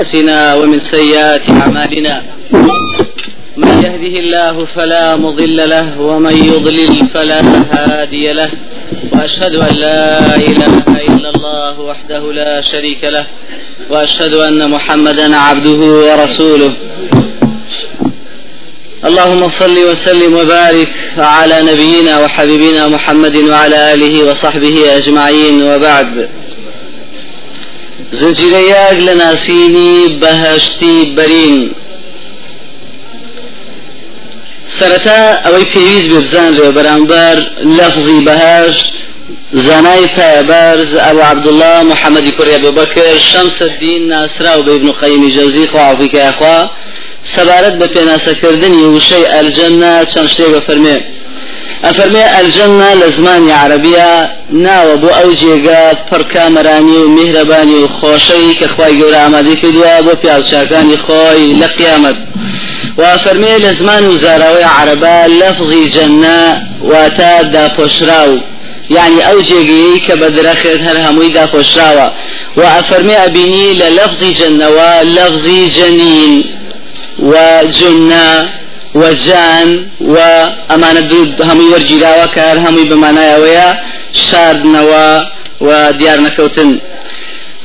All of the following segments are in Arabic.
أنفسنا ومن سيئات أعمالنا. من يهده الله فلا مضل له ومن يضلل فلا هادي له. وأشهد أن لا إله إلا الله وحده لا شريك له. وأشهد أن محمدا عبده ورسوله. اللهم صل وسلم وبارك على نبينا وحبيبنا محمد وعلى آله وصحبه أجمعين. وبعد زنجیرەیەک لە ناسینی بەهشتی بەرین. سەرەتا ئەوەی پێویست بێ بزانرێ بەرامبەر لەفزی بەهشت زانای پایبرز ئەو عبدله محەممەدی کوڕیا ببەکر شەمس الدین ناسرا و بە ابن قەیمی جەوزی خواافیکایخوا سەبارەت بە پێناسەکردنی وشەی ئەلجەنە چەند شتێگە فەرمێ. ئەفەرمێ ئەلجەنە لە زمانی عربیە ناوە بۆ ئەو جێگا پڕکامەرانی و میهرەبانی و خۆشەی کە خی گەورە ئامادەی کردووە بۆ پیاوچاکانی خۆی لە قیامەت. وافەرمێ لە زمان و زاراوەی عربە لەفزی يعني ئەو جێگەیەی کە بە درەخێت هەر هەمووی داپۆشراوە. و ئەفەرمێ ئەبینی لە لەفزی جەنەوە لەفزی جەنین. و جنە وجان و ئەمانە درود هەمووی وەرگیراوە کار هەمووی بمانایەوەیە شاردنەوە و دیار نەکەوتن.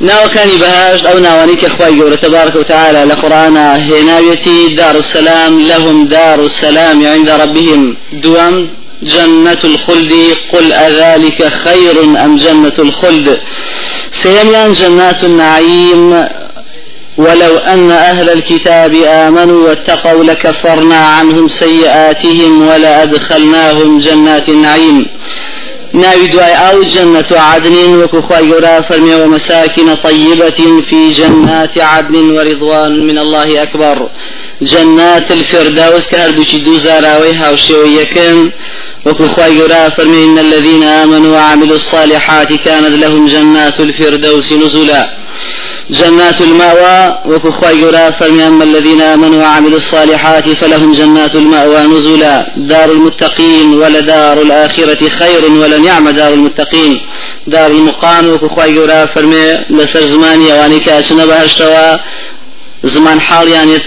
ناوەکانی بەهاشت ئەو ناوانی کە خخوای گەورە تبارك وتعالى لە قورآە هێناوێتی دار السلام لهم دار السلام عند ربهم. دوام جنة الخلد قل أذلك خير أم جنة الخلد سيميان جنات النعيم. ولو أن أهل الكتاب آمنوا واتقوا لكفرنا عنهم سيئاتهم ولأدخلناهم جنات النعيم. ناوي دعاء أو جنة عدن وكخوي يرى فرمي ومساكن طيبة في جنات عدن ورضوان من الله أكبر. جنات الفردوس كهردوشي دوزارا ويها وشويكن وكخوي يرى فرمي إن الذين آمنوا وعملوا الصالحات كانت لهم جنات الفردوس نزلا جنات المأوى وكخوي يرى فرمي أما الذين آمنوا وعملوا الصالحات فلهم جنات المأوى نزلا. دار المتقين ولدار الآخرة خير ولنعم دار المتقين دار المقام وكخوي يرى فرمي لسر زماني واني كاشنا بهشتوا زمان حال يعني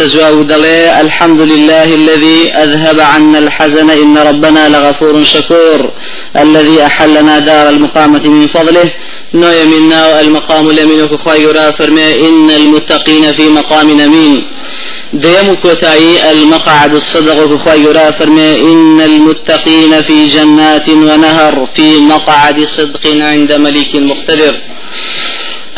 دلي الحمد لله الذي أذهب عنا الحزن إن ربنا لغفور شكور الذي أحلنا دار المقامة من فضله. نوي منا المقام لمن خيرا فرمي إن المتقين في مقام أمين ديم كوتاي المقعد الصدق خيرا فرمي إن المتقين في جنات ونهر في مقعد صدق عند مليك مقتدر.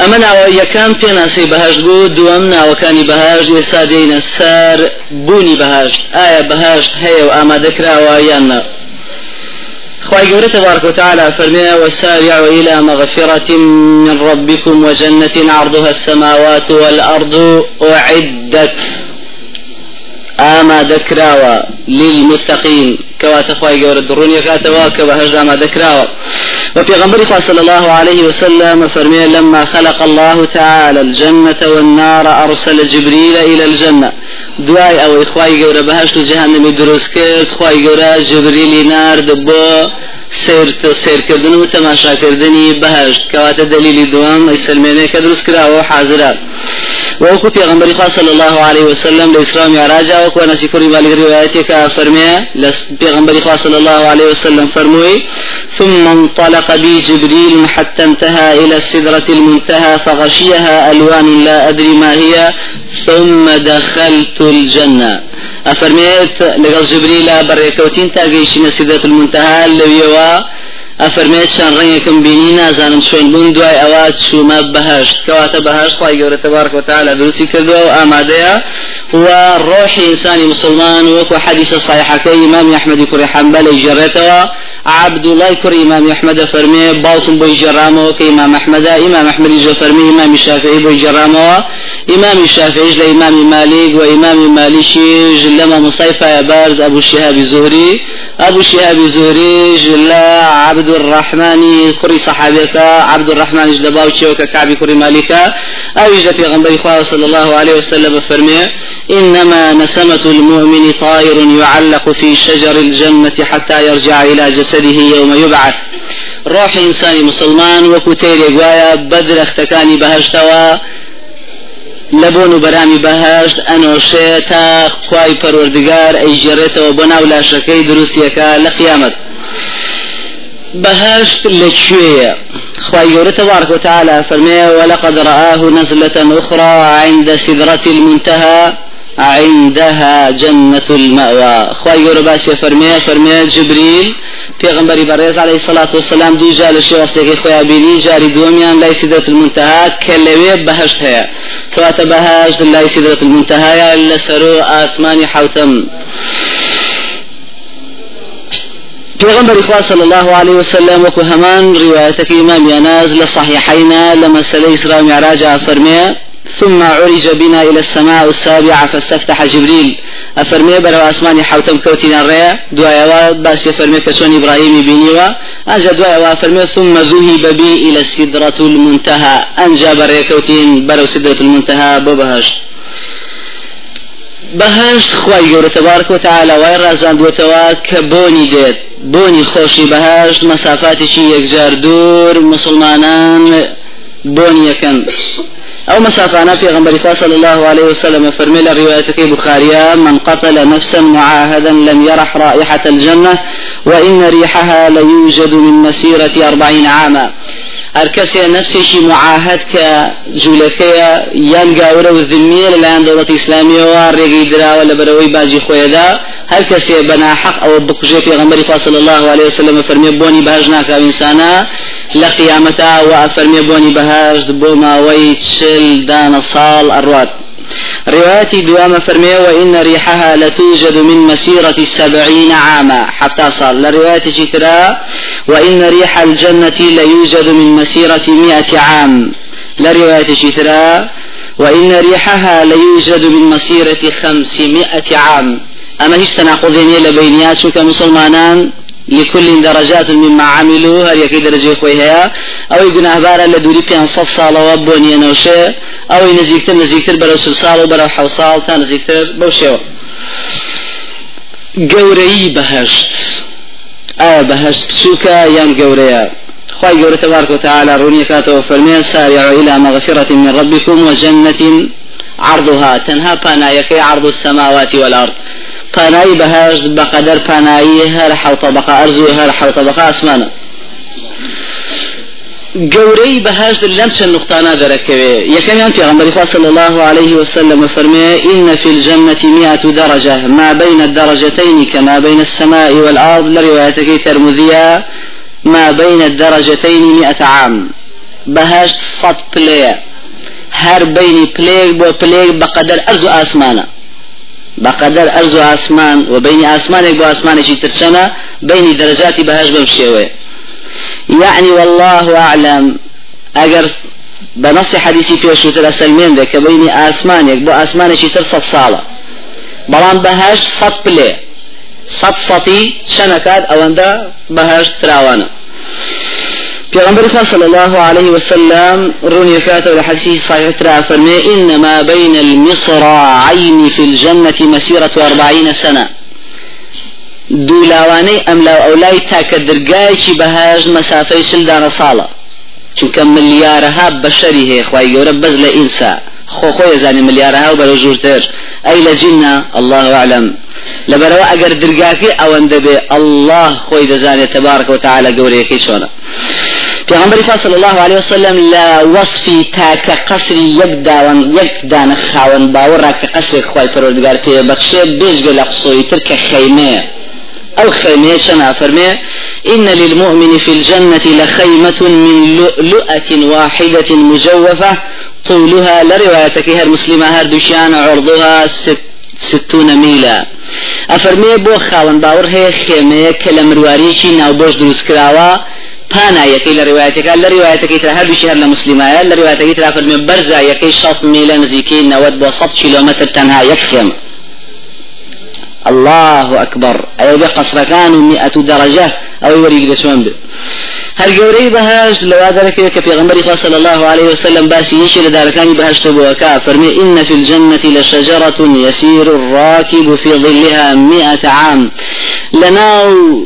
ئەمە ناوە یەکان پێناسی بەهشت بوو دووەم ناوەکانی بەهشت ئێستا دێنە سار بوونی بەهشت ئایا بەهشت هەیە و ئامادەکراوە یان خواهي قولة تبارك وتعالى فرمي وسارعوا إلى مغفرة من ربكم وجنة عرضها السماوات والأرض أعدت آما دكراوة للمتقين. كوات أخوي قول الدرونية كاتوا كبهجد آما دكراوة وفي غنبري صلى الله عليه وسلم فرمي لما خلق الله تعالى الجنة والنار أرسل جبريل إلى الجنة. دعاء أو إخوائي قول بهجد جهنم دروس كير إخوائي قول جبريل نار دبو. سير سيركردن و تماشاکردنی بەهشت کەواتە دلیلی دوام ئەیسلمێنەیە کە دروست کراوە حاضرە وەکو پێغمبەری خوا صلی الله عليه وسلم لە ئیسلام معراجا وەکو نسی کوڕی مالک روایەتێکە فەرمێ لە پێغمبەری خوا صلی الله عليه وسلم فەرمووی ثم انطلق بي جبريل حتى انتهى إلى السدرة المنتهى فغشيها ألوان لا أدري ما هي ثم دخلت الجنة. أفرميت لقل جبريل بريكوتين تاقيشين سدرة المنتهى لويوا ئەفەرمێت چەند ڕێنێکم بینی نازانم چۆن بوون دوای ئەوە چوومە بەهشت کەواتە بەهشت خی گەورە تبارك وتعالى دروستی کردووە و ئامادەیە و ڕۆحی ئینسانی مسلمان. وەکو حەدیث صحیحەکەی ئیمامی ئەحمەدی کوڕی حەنبەل جێڕێتەوە عبد الله كري إمام أحمد فرمي باوكم بوي جرامو كإمام أحمد إمام أحمد جو فرمي إمام الشافعي بوي جرامو إمام الشافعي لإمام مالك وإمام مالشي جلما مصيفة بارز أبو الشهاب الزهري. أبو الشهاب الزهري جلا عبد الرحمن كري صحابيك عبد الرحمن جلباو تشوك كعبي كري مالكا. أو يجد في غنبري صلى الله عليه وسلم فرمي إنما نسمة المؤمن طائر يعلق في شجر الجنة حتى يرجع إلى جسده يوم يبعث. روح إنسان مسلمان وكتير يقوايا بدر اختكاني بهشتوا لبون و بەرامی بەهشت ئەنۆشێ تا خوای پەروەردگار ئەیجێڕێتەوە بۆ ناو لاشەکەی دروستیەکە لە قیامەت بەهشت لەکوێیە خواهي گەورە تبارك وتعالى فرمي ولقد رآه نزلة أخرى عند سدرة المنتهى. عندها جنة المأوى. خواهي باسي فرمي فرمي جبريل پێغمبەری بەڕێز عليه الصلاة والسلام دوو جا لە شێوەستێکی خۆیان بینی جاری دووەمیان لای سیدرة المنتهى لەوێ بەهشت هەیە. کەواتە بەهشت لای سیدرة المنتهى لەسەر و ئاسمانی حوتم. پیغمبر خوا صلى الله عليه وسلم وكو همان روايتك إمام يناز لصحيحين لما سلي إسراء معراج فرمي ثم عرج بنا إلى السماء السابعة فاستفتح جبريل. أفرمي برو أسماني حوتم كوتين الريا دعاء باس يفرمي كسون إبراهيم بنيوا أنجا دعاء أفرمي ثم ذهب بي إلى السدرة المنتهى. أنجا بريا كوتين برو سدرة المنتهى. ببهشت بەهشت خی گەورە تبارک و تعاالە وای ڕازاندوتەوە کە بۆنی دێت بۆنی خۆشی بەهشت مەسافاتێکی یەکجار دوور مسلمانان بۆنی یەکەن أو مسافانا في غنبر صلى الله عليه وسلم فرمي روايتك بخاريا من قتل نفسا معاهدا لم يرح رائحة الجنة وإن ريحها ليوجد من مسيرة أربعين عاما. هر کسی نفسشی معاهد که جولەکەیە یان گاورە و ذمیە لەلایەن دەوڵەتی ئیسلامیەوە ڕێگەی دراوە لە بەرەوەی باجی خۆیدا هەر کەسێ بەناحەق ئەوە بکوژێ پێغەمبەری فاصل الله عليه وسلم فەرمێ بۆنی بەهژ ناکاو ئینسانە لە قیامەتا و ئەفەرمێ بۆنی بەهژت بۆ ماوەی چل دانە ساڵ ئەڕوات. روايتي دوام فرمي وإن ريحها لتوجد من مسيرة سبعين عاما. حتى صار لرواية جترا وإن ريح الجنة ليوجد من مسيرة مئة عام. لرواية جترا وإن ريحها ليوجد من مسيرة خمسمائة عام. أما هيش تناقضين لبينيات شو كمسلمانان لكل درجات مما عملوا. هل يكي درجة خويها؟ أو يقول بارا لدوري بيان صف صالة وابوني نوشي أو نزيكتر نزيكتر برا سلسال وبرا حوصال تا نزيكتر بوشيو قوري بهشت. آه بهشت. بسوكا يان قوريا خواهي قوري تبارك وتعالى روني كاتو فرمين سارعوا إلى مغفرة من ربكم وجنة عرضها. تنهى بانا يكي عرض السماوات والأرض. پانایی بەهشت بەقەدەر پانایی هەر حوتەبقە ئەرز و هەر حوتەبقە ئاسمانە گەورەی بەهشت لەم چەند نقطانە دەرەکەوێ یەکەمیان پێغمبەری خوا صلى الله عليه وسلم فرمي إن في الجنة مئة درجة ما بين الدرجتين كما بين السماء والأرض. لروايتك ترمذية ما بين الدرجتين مئة عام. بهشت صد بليه هر بين بليك بو بليك بقدر أرز آسمانه. بقدر أرز وآسمان وبين آسمانك بآسمانك ترسنا بين درجات بهاش بمشيوه يعني والله أعلم. أجر بنص حديثي في شوتر سلمين ذاك بين آسمانك بو آسمانك ترصد صالة بلان بهاش صد بلي صد صتي شنكات أو عند بهاش تراوانا پیغمبر صلى الله عليه وسلم روني كاتب الحديث صحيح ترى فرمي إنما بين المصراعين في الجنة مسيرة أربعين سنة دولاوانەی ئەم لاو ئەولای تاکە درگایکی بەهاژ مەسافەی سلدانە ساڵە چونکە ملیارەها بەشەری هەیە خی گەورە بەز لە خۆ خۆی زانانی ملیارەها و بەرە ژوورتر ئەی لە الله أعلم. لبروا أجر درجاكي أو أندبي الله دزاني تبارك وتعالى قوريكي شونا پیغمبر صلى الله عليه وسلم لا وصفي تاك قصري يبدا يبدا نخاون باورا كقصر خوي پروردگار في بخشه بيج قال قصوي ترك خيمه أو خيمة شنا فرمي إن للمؤمن في الجنة لخيمة من لؤلؤة واحدة مجوفة طولها لروايتك هر مسلمة هر دشان عرضها ست ستون ميلا. أفرمي بو خاون باور هي خيمة كلام رواريكي ناو بوش دروس كراوا لە ڕواەتەکە لە ڕواەتەکەی تر هەردوو شهر لە مسلمایە لە ڕواەتەکەی ترا فەرمێ بەرزە یەکەی 6 میلە نزیکەی 90 بۆ 100 کیلومتر تەنها یەک خێمە الله أكبر. أي بقصر كانوا مئة درجة أو يوريك دسوان هل قوري بهاش لو هذا لك في غنبري صلى الله عليه وسلم باسي يشي لداركاني بهاش تبوكا فرمي إن في الجنة لشجرة يسير الراكب في ظلها مئة عام. لناو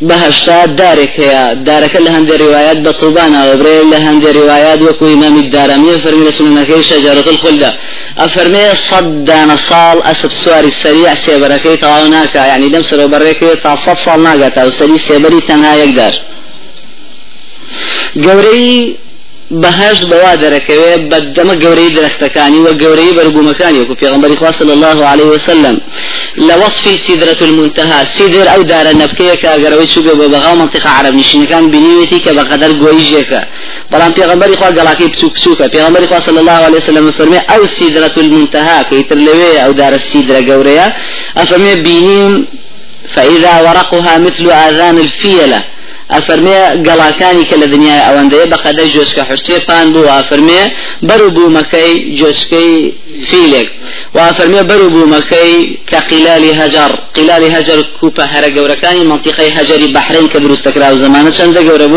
بهشتا دارك هي دارك اللي هندي روايات بطوبانا وبري اللي هندي روايات وكو إمام الدارمي فرمي لسنة شجرة الخلدة. أفرمي صدنا صال أسب سواري السريع سيبركي طاوناك يعني دم سرو بريكي تا صد صال ناقتا وسري سيبري تنها يقدر قوري بەهشت بەوا دەرەکەوێ بەدەمە گەورەی درەختەکانی وە گەورەی بەرگومەکانی وەکو پێغمبەری خوا صلی الله عليه وسلم. لە وصفی سیدرة المنتهى سیدر ئەو دارە نەبکەیەکە ئەگەرەوەی چووگە بۆ بەغاو منطقة عرب نشینەکان بینیوێتی کە بەقەدەر گۆیژێکە بەڵام پێغمبەری خوا گەڵاکەی بچوو بچووکە پێغمبەری خوا صلی الله عليه وسلم فەرمێ ئەو سیدرة المنتهى کە ئیتر لەوێ ئەو دارە سیدرە گەورەیە؟ ئەفەرمێ بینیم فإذا ورقها مثل آذان الفيلة ئەفەرمێ گەڵاکانی کە لە دنیای ئەوەندەیە بەقەدە جۆسکە حرچێ پان بوو ئافەرمێ بەرو بوومەکەی جۆسکەی فیلێک وافەرمێ بەرو بوومەکەی کە قیلالی هەجار قیلالی هەجر کوپە هەرە گەورەکانی منطقەی هەجری بەحرین کە دروستەکرا و زمانە چەندە گەورە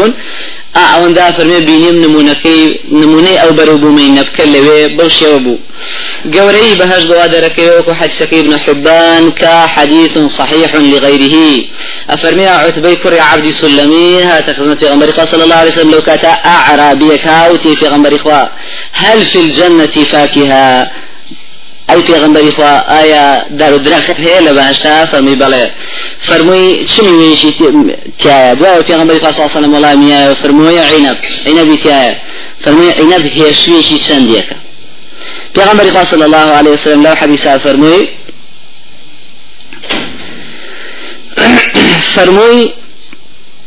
ئەوەندا فەرمێ بینیم نمونونەکەی نمونەی ئەو بەروبوومەی نەبکە لەوێ بەو شێوە بوو قوري بهش دوادر كيوك حديث ابن حبان كحديث صحيح لغيره أفرمي عتبي كري عبد سلمي هات خزمة غمر صلى الله عليه وسلم لو كاتا أعرابي كاوتي في غمر هل في الجنة فاكهة أي في غمر إخوة آية دار درخت هي لبهشتا؟ فرمي بلا فرمي شنو ويشي تيايا دوا في إخوة صلى الله عليه وسلم والله مياه فرمي عنب عنب تيايا فرمي عنب هي شويشي شنديكا پیغمبر صلى الله عليه وسلم لو حديثا فرموي فرموي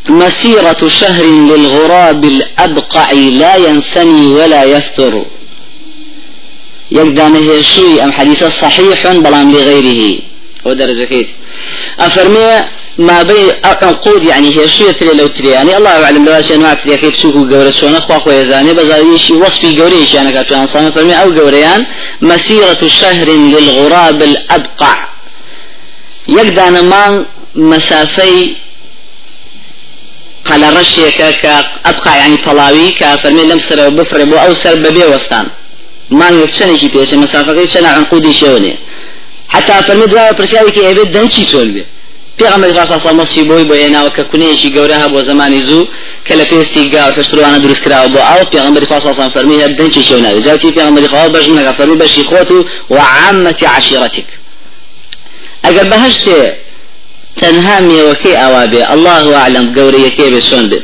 مسيرة شهر للغراب الأبقع لا ينثني ولا يفتر يقدان هي أم حديث صحيح بلام لغيره ودرجة كيف أفرمي ما بين عقود يعني هي شو تري لو تري. يعني الله أعلم بلاش أنواع تري. كيف سوق جورة شون أخوا أخويا زاني بزايش وصفي جوريش أنا كاتب عن صامي فرمي أو جوريان مسيرة شهر للغراب الأبقع. يقدر ما مسافي قال رشيك كأبقع يعني طلاوي. كفرمي لم سر بفر بو أو سر ببي وستان ما يتشني شي بيش. مسافة كي شنا عنقودي شوني. حتى فرمي دوا برسياوي كي أبد دنشي سولبي پێغەمبەر خاص مەسی بۆی بۆ هێناوە کە کونەیەکی گەورە بۆ زمانی زوو کە لە پێستی گا پێشتروانە دروستکراوە بۆ ئەو پێغەمبەری خاص فەرمی هەر دەنگی شێو ناوی جاوتی پێغەمبەری خاص بەش نەگا فەرمی بەشی خۆت و وعامەتی عشیرەتیک ئەگەر بەهشتێ تەنها مێوەکەی ئاوا بێ الله أعلم گەورەیەکێ بێ چۆن بێ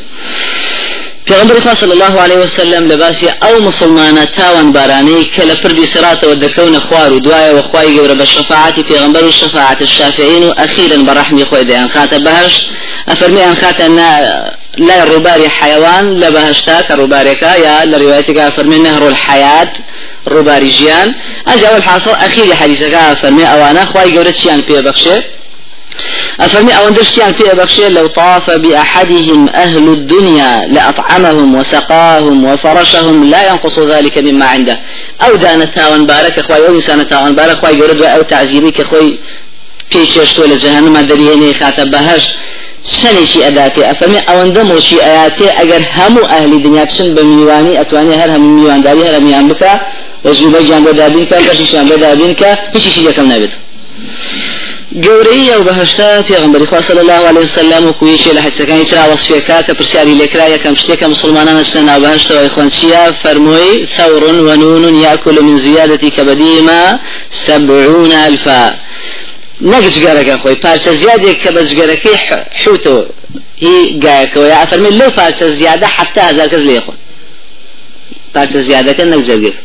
پیغمبر صلى الله عليه وسلم لباسي أو مسلمان تاوان باراني كلا فردي سرات ودكون خوار ودوايا وخواي جورا بالشفاعة پیغمبر الشفاعة الشافعين برحمي خوي دي ان خات بهش افرمي ان خات ان لا الرباري حيوان لا بهشتا كرباريكا يا لروايتك افرمي نهر الحياة رباري جيان اجا الحاصل اخير حديثك افرمي اوانا خواي جورا تشيان في بخشه. أفرمي أو أندرشتيان في أبخشي لو طاف بأحدهم أهل الدنيا لأطعمهم وسقاهم وفرشهم لا ينقص ذلك مما عنده. أو دان تاوان بارك أخوي أو إنسان تاوان بارك أخوي يرد أو تعزيبك أخوي پێش شتۆ لە جەهنما دەریێنێ خاتە بەهش شەنێکی ئەداتێ ئەفەرمێ ئەوەندە مۆشی ئاياتێ ئەگەر هەموو ئەهلی دنیا بچن بە میوانی ئەتوانێ هەر هەموو میوانداری هەرمیان بکە وەژوبە گیان بۆ دابین کە بەشیشیان بۆ دابین کە هیچیشی یەکەم نابێت گەورەی ئەو بەهشتا پێغمبەری خوا صلی الله عليه وسلم و کویشی لە حدیثەکانی ترا وەصفێکا کە پرسیاری لێکرا یەکەم شتێکە مسلمانان چنە ناو بەهشتەوەی فەرمووی ثور ونون يأكل من زيادة كبدهما سبعون ألفا نەگەش گەرەکە خۆی پارچە زیادێک کە بە جگەرەکەی حوتەوە هی گایەکەوە. یا فەرمی لەو پارچە زیادە حفتا هزار کەس لێ خۆن. پارچە زیادەکە نەگجەرگێت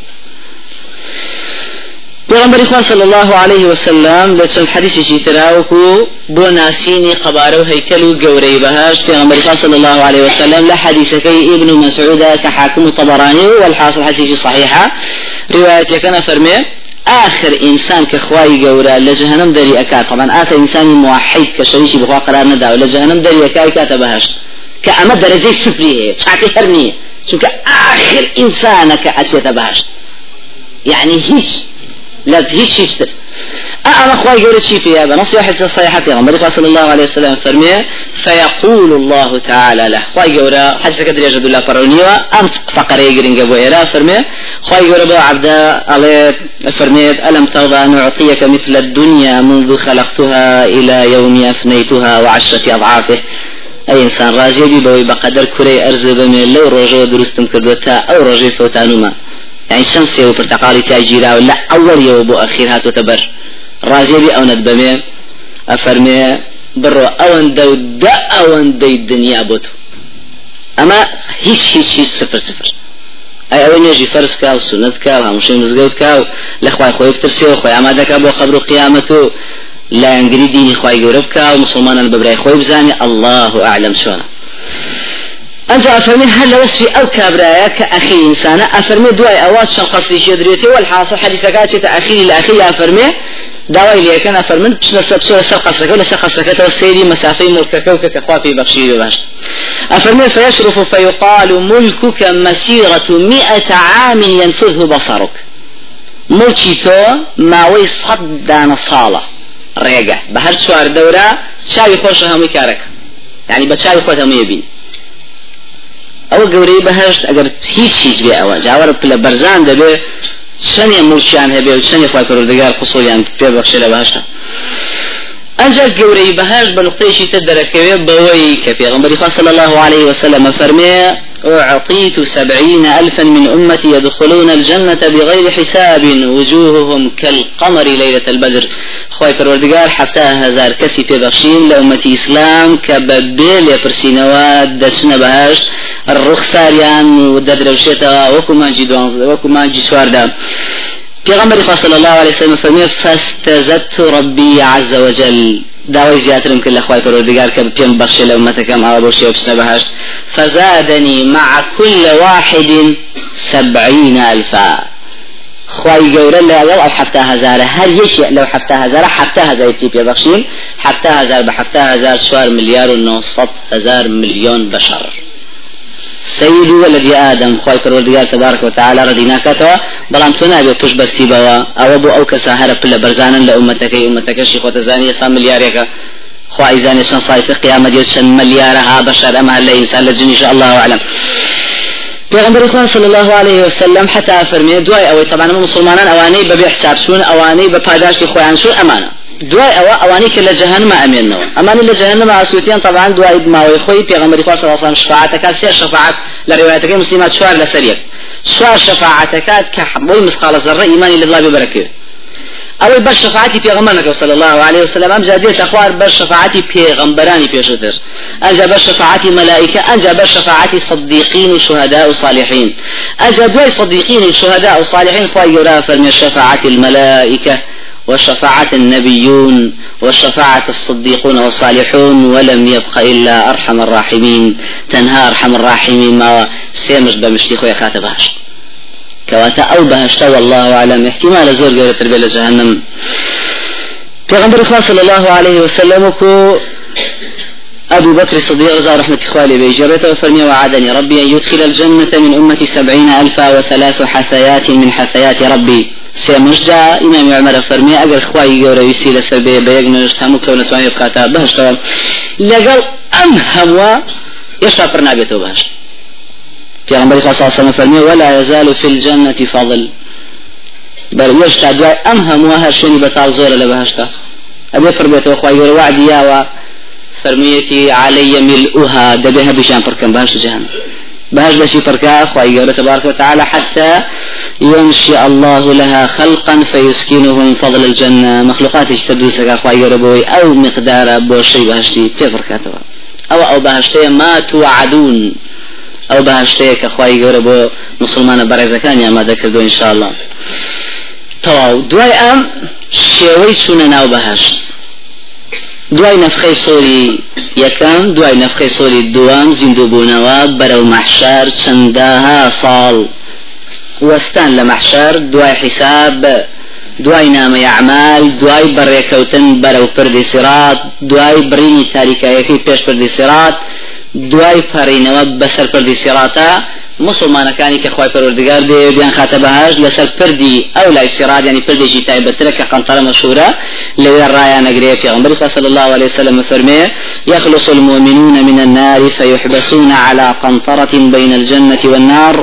پیغمبر خوا صلی الله عليه وسلم لە چەند حدیثی تراوکو بۆ ناسینی قبارە و هەیکەل و گەورەی بەهاش پیغمبر خوا صلی الله عليه وسلم لە حدیثەکەی ابن مسعود كحاكم الطبراني والحاصل حديث صحيحة رواية كان فرمي آخر إنسان كخواي جورا لجهنم دري أكا طبعا آخر إنسان موحد كشريشي بخوا قرار ندا ولجهنم دري أكا كاتب بهشت كأما درجة سفري هي تعطي هرنية شو آخر إنسانك أشيت بهشت يعني هيش لا هيش يشتر أنا أخوي يقول شيء فيها واحد الصحيحة في غمر صلى الله عليه وسلم فرمي فيقول الله تعالى له. خوي يقول حدث كدر يجد الله فرونيوا أم فقر يقرن قبو إيرا فرمي خوي يقول عبد فرميت ألم ترضى أن أعطيك مثل الدنيا منذ خلقتها إلى يوم أفنيتها وعشرة أضعافه. ئەی ئینسان ڕازێبی بەوەی کوڕی ئەرز بەمێ لەو ڕۆژەوە دروستم کردو تا ئەو ڕۆژەی فەوتانومە يعني شمس و پرتقالي تأجيرا ولا أول يوم أخير هاتو تبر. رازيبي أو ندبمي أفرمي برو أون دو دا أون دي الدنيا بوتو. أما هيش هيش هيش صفر صفر أي أول يجي فرس كاو سنة كاو همشي مزقود كاو. لأخوة خوي بترسي وخوي عمادك أبو خبرو قيامته لا ينقري ديني خواهي قوربك ومسلمان ببراي خوي بزاني الله أعلم شوانا أنجا أفرمي هل وصفي أو كابرايا كأخي إنسان أفرمي دواي أواز شن شدريتي والحاصل حديثة كاتشة أخي لأخي أفرمي داوای لێکەن ئەفەرمن بچنە سەر بچۆ لەسەر قەسەکە و لەسەر قەسەکەتەوە سەیری مەسافەی ملکەکە و کەکە خوا أفرمي فيشرف فيقال ملكك مسيرة مئة عام ينفذه بصرك ملكي تو ماوي صد دان صالة ڕێگە. بە هەر چوار دەورە چاوی خۆشە هەمووی کارەکە. یعنی بە چاوی ئەوە گەورەی بەهشت ئەگەر هیچ هیچ بێ ئەوە جاوەرە پلە بەرزان دەبێ چەندێ مورچیان هەبێ و چەندێ خوا پەروەردگار قسۆیان پێ بەخشێ لە بەهشتە. ئەنجا گەورەی بەهشت بە نقطەیەکی تر دەرەکەوێ بەوەی کە پێغمبەری صلى الله عليه وسلم فەرمێ أعطيت سبعين ألفا من أمتي يدخلون الجنة بغير حساب وجوههم كالقمر ليلة البدر. خوي پروردگار حتى هزار كسي ببخشين لأمتي إسلام كببيل يبرسينوا دسنا بهاش الرخصاريان وددروشيتا وكو ما جي وكو ما جي سواردا. پیغمبر صلى الله عليه وسلم فرمي فاستزدت ربي عز وجل. داوي زياترم كل أخوي پروردگار كم بيم بخش لامتكم على بوشي بهشت فزادني مع كل واحد سبعين ألفا خواي قولا لا أو حفتى هزار. هل يشيء لو حفتى هزار حفتى هزار تيب يبخشين حفتى هزار بحفتى هزار سوار مليار ونصف هزار مليون بشر. سيدي ولد آدم خواي پروردگار تبارك وتعالى ردينا كتوا بلان تونا بي پش بسي بوا أو بو أو كساهر بلا برزانا لأمتك أمتك شي خو تزاني سام ملياريك خواي زاني شن صايف قيامة ديو شن مليارها بشر أما هلا إنسان لجن إن شاء الله أعلم. پیغمبر خدا صلی الله علیه وسلم حتی فرمی دوای اوی طبعا مسلمانان اوانی به حساب شون اوانی به پاداش خویان شون أمانة. دوای ئەوە ئەوانەی کە لە جەهنم ئەمێنەوە ئەمانی لە جەهنم ئاسووتیان طبعا دوای ماوەی خۆی پێغەمبەری خوا صلی الله علیه و شفاعتەکە سێ شفاعت لە ڕوايەتەکەی مسلمات چوار لەسەر یەک. چوار شفاعتەکەات کە بۆی مسقال ذرة ئیمانی لە الله ببرەکەوێت ئەوەی بەر شفاعتی پێغەمبەر نەکەو صلی الله عليه وسلم ئەم جادێت ئەخوار بەر شفاعتی پێغەمبەرانی پێشتر. ئەنجا بەر شفاعتی مەلائکە ئەنجا بەر شفاعتی صدیقین و شهداء و صالحین. ئەنجا دوای صدیقین و شهداء و صالحین خوای گەورە فەرمی شفاعتی الملائکە وشفاعة النبيون وشفاعة الصديقون والصالحون ولم يبق إلا أرحم الراحمين. تنهى أرحم الراحمين ما سيمش بمشتي خويا خاتب كواتا أو بهشت والله أعلم. احتمال زور غير تربية جهنم پیغمبر خدا صلى الله عليه وسلم أبو بكر الصديق رضا رحمة إخوالي بيجرته وفرمي وعدني ربي أن يدخل الجنة من أمتي سبعين ألفا وثلاث حثيات من حثيات ربي. سێمشجا ئیمامی عمەرە فەرمی ئەگەر خوای گەورە ویستی لەسەر بێ بە یەک نوێژ هەموو کەو نتوانێت بکاتە بەهشتەوە لەگەڵ ئەم هەمووە هێشتا پڕ نابێتەوە بەهشت پیغمبر خاص صلى فرمي ولا يزال في الجنة فضل. بل يشتا دوای ئەم هەمووە هەر شوێنی بەتاڵ زۆرە لە بەهشتا ئەبێ فڕبێتەوە خوای گەورە فەرمیەتی علي ملؤها دەبێ هەبیشان پڕکەم. بەهشت جهنم باش بشي فركا خواهي قوله تبارك وتعالى حتى ينشئ الله لها خلقا فيسكنه من فضل الجنة. مخلوقات اشتدوسك خواهي قوله بوي أو مقدار بوشي بهشتي في فركاته أو أو بهشتي ما توعدون. أو بهشتي كخواهي قوله بو مسلمان برزكان يا ما ذكر إن شاء الله تواو دواي أم شوي سننا وبهشت دوای نفخەی سۆری یەکەم دوای نفخەی سۆری دوام زیندوو بوونەوە بەرەو مەحشار چەندەها ساڵ. وەستان لە مەحشار دوای حیساب دوای نامەی ئەعمال دوای بەڕێکەوتن بەرەو پردی سرات دوای برینی تاریکایەکەی پێش پردی سرات دوای پەڕینەوە بەسەر پردی سراتە مسلمانەکانی کە خخوای پەروەردگار دێ بیان خاتە بەهاش لەسەر پردی ئەو لای سیراد ینی پردێکی تایبەترە کە قەنتەرە مەشهورە لەوێ ڕایان نەگرێ پێغمبەر صلى الله عليه وسلم فرمي يخلص المؤمنون من النار فيحبسون على قنطرة بين الجنة والنار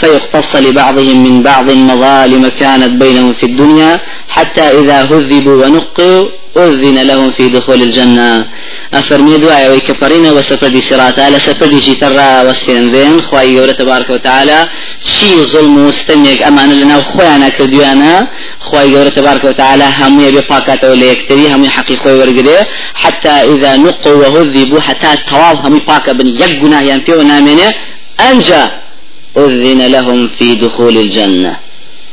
فيقتص لبعضهم من بعض مظالم كانت بينهم في الدنيا حتى إذا هذبوا ونقوا أذن لهم في دخول الجنة. أفرمي دعاء ويكفرين وسفر دي سراتا على سفر دي جيترا واستنزين خواهي يورا تبارك وتعالى شي ظلم مستميك أمان لنا وخوانا كرديانا خواهي يورا تبارك وتعالى هم يبي باكات وليكتري هم حقيقة ورقري حتى إذا نقوا وهذبوا حتى التواب هم باكا بن يقنا ينفي ونامنه أنجا أذن لهم في دخول الجنة.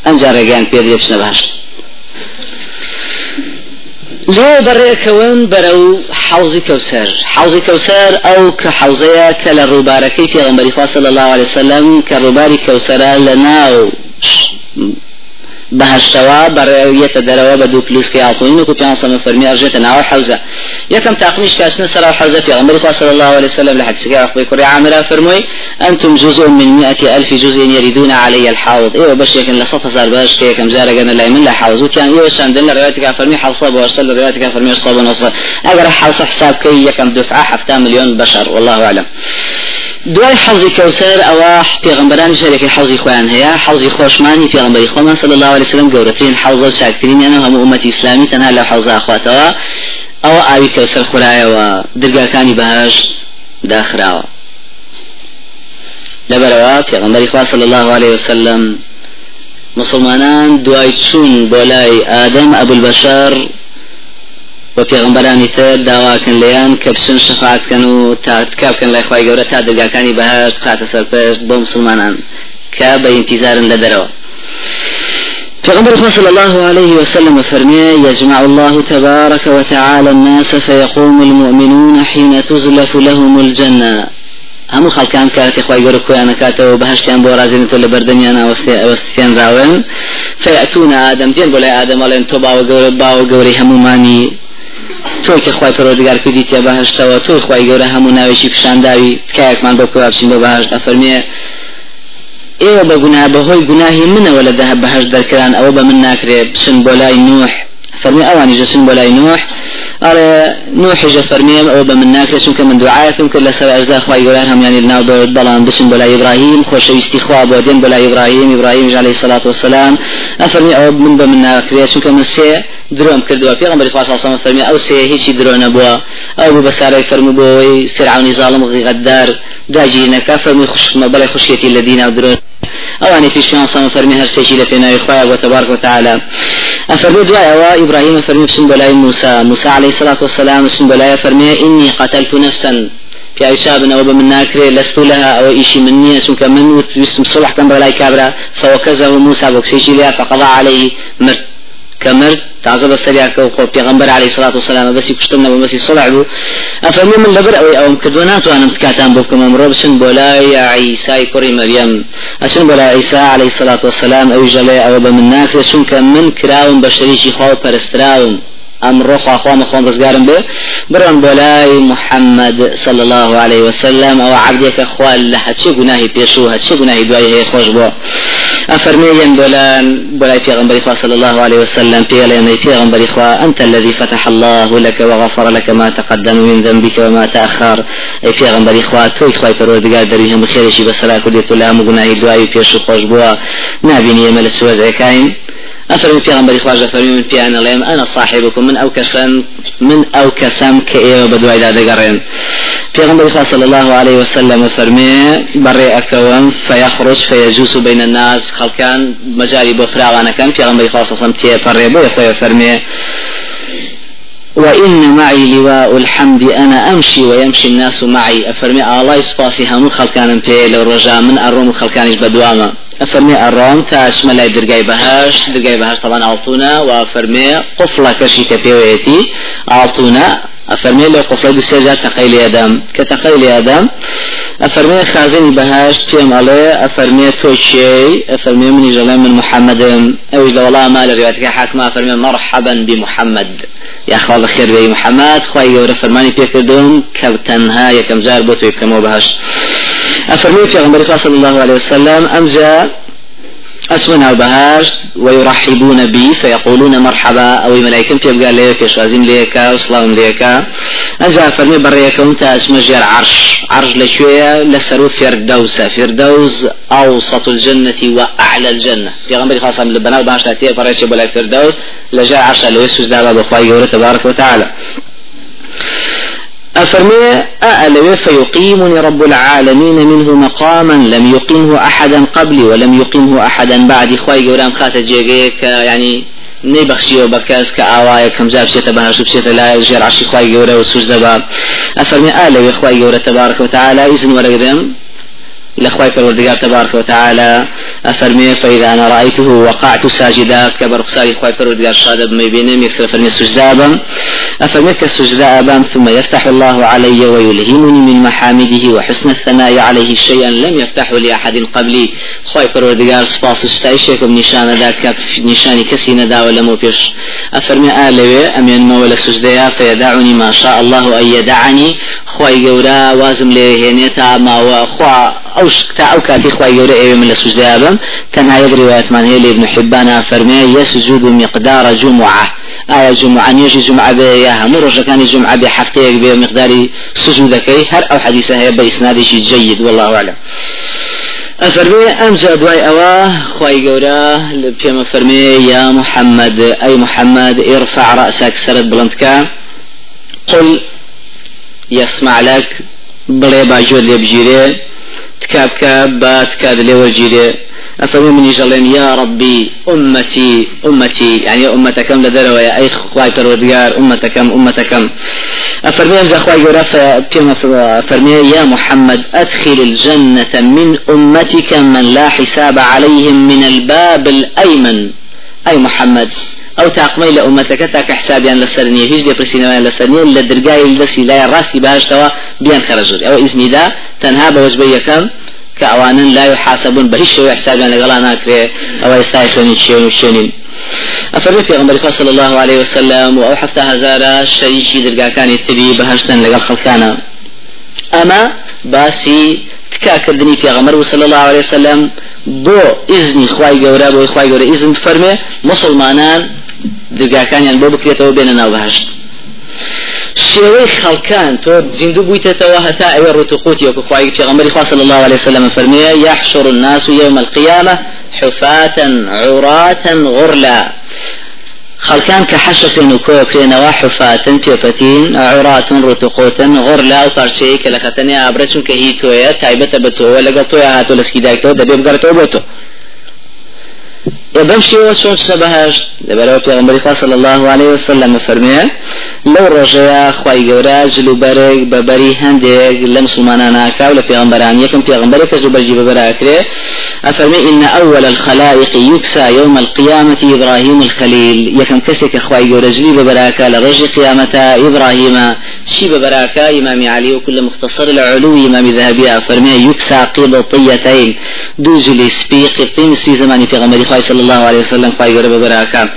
أنجا رجان بيد يبشنا بهشت لێ بەڕێکەون بەرەو حوزی کەوسەر حوزی کەوسەر ئەو کە حوزەیە کە لە ڕووبارەکەی پێغمبەری خوا الله عليه وسلم کە ڕووباری کەوسەرە لە ناو بەهشتەوە بەڕێویەتە دەرەوە بە دوو پلوسکی ئاڵتونین وکو پیان سەمە فەرمی ئەژێتە ناوە حوزە یەکەم تاقمیش کاسنە سەر حوزە پیغمبری خوا صلی الله عليه وسلم لحد أخوي كوري عامرة فرموي أنتم جزء من مئة ألف جزء يريدون علي الحوض. يكن لصف هزار باش كي كم جارة قلنا لا من لا حوض. وكان إيوه شاندن لروايتك فرمي حوصة بوصل لروايتك فرمي صاب ونصر أقرأ حوصة حساب كي يكم دفعة حفتا مليون بشر والله أعلم. دوای حوزی کەوسەر ئەوە پێغمبەرانی ژێرێکی حوزی خۆیان هەیە. حوزی خۆشمانی پێغمبەری خۆمان صلی الله عليه وسلم گەورەترین حوزە و چاکترینیانە هەموو ئومەتی ئیسلامی تەنها لە حوزە ئاخواتەوە ئەوە ئاوی کەوسەر خورایەوە دەرگاکانی بەهاش داخراوە. لەبەرەوە پێغمبەری خوا صلی الله عليه وسلم مسلمانان دوای چوون بۆ لای ئادەم ئەبولبەشەر و پێغمبەرانی تر داواکن لیان کە بچن شفاعتکەن و تا تکابکەن لای خی گەورە تا دەرگاکانی بەهشت قاتە سەرپشت بۆ مسلمانان کە بە انتیزارن لە دەرەوە پیغمبر صلى الله عليه وسلم فرمي يجمع الله تبارك وتعالى الناس فيقوم المؤمنون حين تزلف لهم الجنة. هەموو خەڵکان کاتی خی گەور کویانە کاتەوە بەهشتیان بۆ رازێنێتەوە لە بەردەمیان ئەوەستیان راون. فەیەتون ئادەم دێن بۆ لای ئادەمەڵێن تۆ باوە گەورە باوە گەوری هەمومانی تۆی کە خخوای پەرۆدگار کردی تێ بەهشتەوە تۆی خخوای گەورە هەموو ناوێکی پیشانداوی تکایەکمان بۆ کوابچین بۆ بەهشت ئەفەرمێ ئێوە بە گونا بەهۆی گوناهی منەوە لە دەه بەهش دەرکران ئەوە بە من ناکرێت بچن بۆ لای نوح. فەرمی ئەوانی جسن بۆ لای نوح. جە فەرمیم ئەوە بە من چونکە من دوعاەتم کرد لەسەر ئەرزا خخوای گەوران هەمیانی لەناو بەوت بەڵام بچن بۆ لای ئیبراهیم خۆشەویستی خوا بۆ دێن بۆ لای ئیبراهیم ئیبراهیم عليه الصلاة والسلام ئەفەرمی ئەوە من بە من ناکرێت چونکە من درۆم کردووە پێغمبەری خوا صلی الله فەرمی ئەو سێ هیچی درۆ نەبووە ئەو بوو بەسارەی فەرمو بۆەوەی فرعونی ظالم غیغەتدار داگیرینەکە فەرمی خوشمە بەڵێ خوشیەتی لە دینە درۆ ئەوانی تیش پیان سەمە فەرمی هەر سێکی لە پێناوی خۆیان بۆ تەبارک وتعالى أفرمي دعاء إبراهيم فرمي بسم بلاي موسى. موسى عليه الصلاة والسلام بسم بلاي فرمي إني قتلت نفسا. في عيسى بن أبو من ناكري لست لها أو إيشي مني سنك من بسم صلح كان بلاي كابرا. فوكزه موسى بوكسيشي لها فقضى عليه مرت كمرت تعزب السريع كو پیغمبر عليه الصلاة والسلام بس كشتنا بس صلع بو. أفهمي من لبر أو أو كدونات وأنا متكاتم بكم أمر بسن بولاي عيسى كوري مريم. أسن بولا عيسى عليه الصلاة والسلام أو جلي أو بمناك سنك من كراون بشريشي خو پرستراون. أمر خو أخوان خون رزقارن به بران بولاي محمد صلى الله عليه وسلم. أو عبدك أخوان لحد شي گناهي بيشو؟ هاد شي گناهي هي خوش بو؟ افرميين بولان. بولاي في غنبري صلى الله عليه وسلم. في لين في غنبري أنت الذي فتح الله لك وغفر لك ما تقدم من ذنبك وما تأخر. أي في غنبري خوا توي خوي فرودگار دريهم بخير شي بسرا كديت لا مغناهي دواي بيشو خوش بو. نابيني مل سوز كاين أفرمي في غنبري خواجة فرمي من في أنا صاحبكم من أو كسم من أو كسم كإيه بدو دا دقرين في غنبري صلى الله عليه وسلم فرمي بري أكوان فيخرج فيجوس بين الناس خلقان مجاري بفراغانا كان في غنبري صلى الله عليه وسلم فرمي وإن معي لواء الحمد أنا أمشي ويمشي الناس معي. أفرمي الله يسباسي هم خلقان لو رجع من أروم خلقان بدواما أفرمي الروم تاش ملاي درقاي بهاش درقاي بهاش طبعا ألطونا وأفرمي قفلة كشي كبيويتي ألطونا أفرمي لو قفلة دو سيجا تقيل يدام كتقيل يدام أفرمي خازن بهاش تيم عليه أفرمي توشي أفرمي من جلال من محمد. أو إذا والله ما لروايتك حاكمة أفرمي مرحبا بمحمد. يا أخوة الخير بي محمد. خواهي يورا فرماني بيكردون كبتنها يكم جار بوتو يكمو بهاش. أفرمي في غنبري صلى الله عليه وسلم أمجا أسمنا بهاشت ويرحبون بي فيقولون مرحبا. أو ملائكة تبقى ليك شوازم ليك وسلام ليك. أجا فرمي بريك وانت اسم جير عرش. عرش لشوية لسرو فردوس فردوس أوسط الجنة وأعلى الجنة. في غنبري خاصة من البنات بهاش تأتيه فريش بلا فردوس. لجاء عرش لويسوس دابا بخواي تبارك وتعالى. أفرمي أألوي فيقيمني رب العالمين منه مقاما لم يقمه أحدا قبلي ولم يقمه أحدا بعد خواي قورام خات جيجيك يعني نيبخشيو بكاس كأوايا كم جاب شيء بهاش بشيء لا يجير عشي خواي قورا وسوس دبا أفرمي آلوي خواي قورا تبارك وتعالى إذن ورقدم لأخوي الوردقار تبارك وتعالى أفرمي فإذا أنا رأيته وقعت ساجدا كبر قصاري أخوي الوردقار شهادة بما يبينهم يكسر فرمي سجدا أفرمي كالسجداء ثم يفتح الله علي ويلهمني من محامده وحسن الثناء عليه شيئا لم يفتحه لأحد قبلي. أخوي الوردقار سباس اشتايشكم نشان ذاك نشاني كسي ندا ولا مو بيش أفرمي آلوي أمين مولا سجداء فيدعني ما شاء الله أن يدعني. خوي قورا وازم لي هنيتا ما وخوا أو شكتا أو كاتي خوي قورا إيه من السجداء بم تنها يقري ويتمان هي لابن حبانا فرمي يسجد مقدار جمعة. آية جمعة نيجي جمعة بيا هم كان جمعة بحفتيك بمقدار سجودك هر أو حديثة هي بإسناد جيد والله أعلم. أفرمي أمجا دواي أوا خواي قورا بيما فرمي يا محمد أي محمد ارفع رأسك سرد بلندك. قل يسمع لك بڵێ باجۆر لێ بگیرێ تکابکە با تکات لێ وەرگیرێ أفهم من جلين يا ربي أمتي أمتي يعني أمتكم لدروا يا أي خواي فروديار أمتكم أمتكم. أفرمي أمزا خواي جرافة فرمي يا محمد أدخل الجنة من أمتك من لا حساب عليهم من الباب الأيمن. أي محمد. أو تاقمي لأمتك تاك حسابيان لسرنية. هيج دي برسينوان لسرنية. لدرقاي لسي لا راسي بهاشتوا بيان خرجوا أو إذني دا تنها بوجبية كم كأوانا لا يحاسبون بهش شوي حسابيان لغلا ناكري أو يستايخوني تشيون وشينين أفرمي في غنبري صلى الله عليه وسلم وأو حفتا هزارا شريشي درقا كان يتري بهشتن لقل خلقانا. أما باسي تکاکردنی پێغەمەر و صلی الله عليه وسلم بۆ ئیزنی خوای گەورە بۆی خوای گەورە ئیزن فەرمێ مسلمانان دەرگاکانیان بۆ بکرێتەوە بێنە ناو بەهشت. شێوەی خەڵکان تۆ زیندوو بوویتەوە هەتا ئەوێ ڕوتوقوتی وەکو خوای پێغەمبەری خوا صلی الله عليه وسلم فەرمێ يحشر الناس يوم القيامة حفاة عراة غرلا. خلكان كحشة وكوكرين وحفاة بيفتين عراة رتقوتا غرلا وطرشيك لختني أبرتشن كهيتويا تايبة بتوه لقطويا هاتو لسكيدايتو دبيب قرتو بوتو بمشي وسوس سبهاش لبرو پیغمبر صلى الله عليه وسلم فرميه لو رجيا خوای گورا جلو برگ ببری هندێک لە مسلمانانە کا لە پیغمبران یەکەم پیغمبر کەس لو برجی ببراکرێ أفرمي إن أول الخلائق يكسى يوم القيامة إبراهيم الخليل. يكم كسك خواي رجلي ببراكا لرجل قيامة إبراهيم شي ببراكا إمام علي وكل مختصر العلو إمام ذهبي أفرمي يكسى قبطيتين دوجلي سبي قبطين سي زماني في غمري صلى الله عليه وسلم خواي ببراكا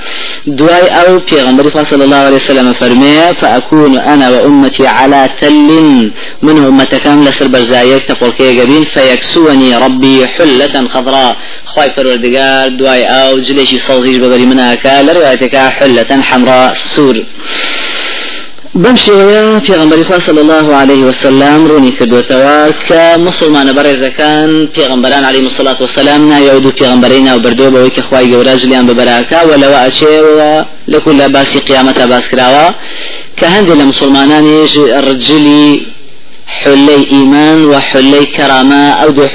دواي أو في غمري صلى الله عليه وسلم فرمي فأكون أنا وأمتي على تل من أمة كاملة سر برزايك تقول كي قبين فيكسوني ربي حلة خضراء. خواي فرودقار دواي أو جليشي صوزيج ببري مناكا لروايتك حلة حمراء سور. بمشي في غنبري صلى الله عليه وسلم روني كدوتوا كمسلمان برز كان في غنبران عليه الصلاة والسلام نا يعود في غنبرينا وبردو بوي كخواي جوراج ليان ببراكا ولا أشي لكل باسي قيامة باس كراوا كهندي لمسلمانان الرجلي حلي إيمان وحلي كرامة أو دو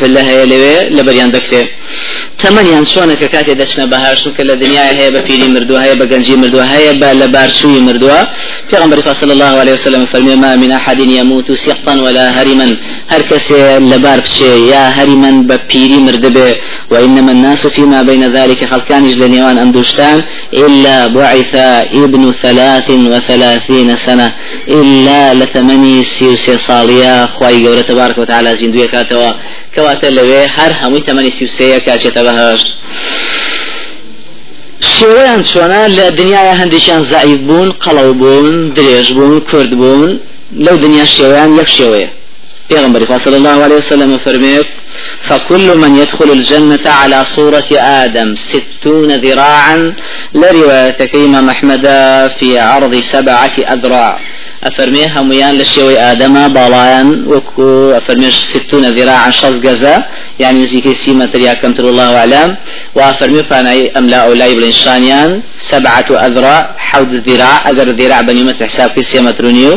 حلها لوي لبريان دكتي تمنيان شلونك كاتي دشنا بهار شو كل الدنيا هي بفيلي مردوها هي بجنجي مردوها هي بلبارسوي مردوها في غنبري صلى الله عليه وسلم فرمي ما من أحد يموت سيقطا ولا هرما هر كسي لبار بشي يا هرما ببيري مردبه وإنما الناس فيما بين ذلك خلقان جلنيوان أندوشتان إلا بعث ابن ثلاث وثلاثين سنة. إلا لثماني سيوسي صاليا خواي قولة تبارك وتعالى زندوية كاتوا كواتا لوي هر همي ثماني سيوسي كاشتا بهاش شێوەیان چۆنا لە دنیاە هەندێکیان زعیب بوون قەڵەو بوون درێژ بوون کورد بوون لەو دنیا شێوەیان یەک شێوەیە پیغمبر صلى الله عليه وسلم فرميت فكل من يدخل الجنة على صورة آدم ستون ذراعا لرواية كيما محمد في عرض سبعة أذراع أفرمي هميان لشيوي آدم بالايان وكو أفرمي ستون ذراعا شخص جزا يعني زيكي سيمة يا كمتر الله أعلم. وأفرمي فأنا أملا أولاي بالإنسانيان سبعة أذراع حوض الذراع أجر الذراع بني متر حساب في سيمة رونيو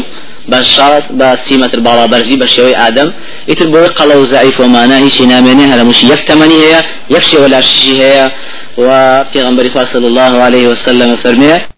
بشارت بسيمة البالا برزي بشوي آدم. يتبوي قلو زعيف وما هي شنامينها لمش يفتمني هي يفشي ولا شي هي وفي غنبري صلى الله عليه وسلم فرميه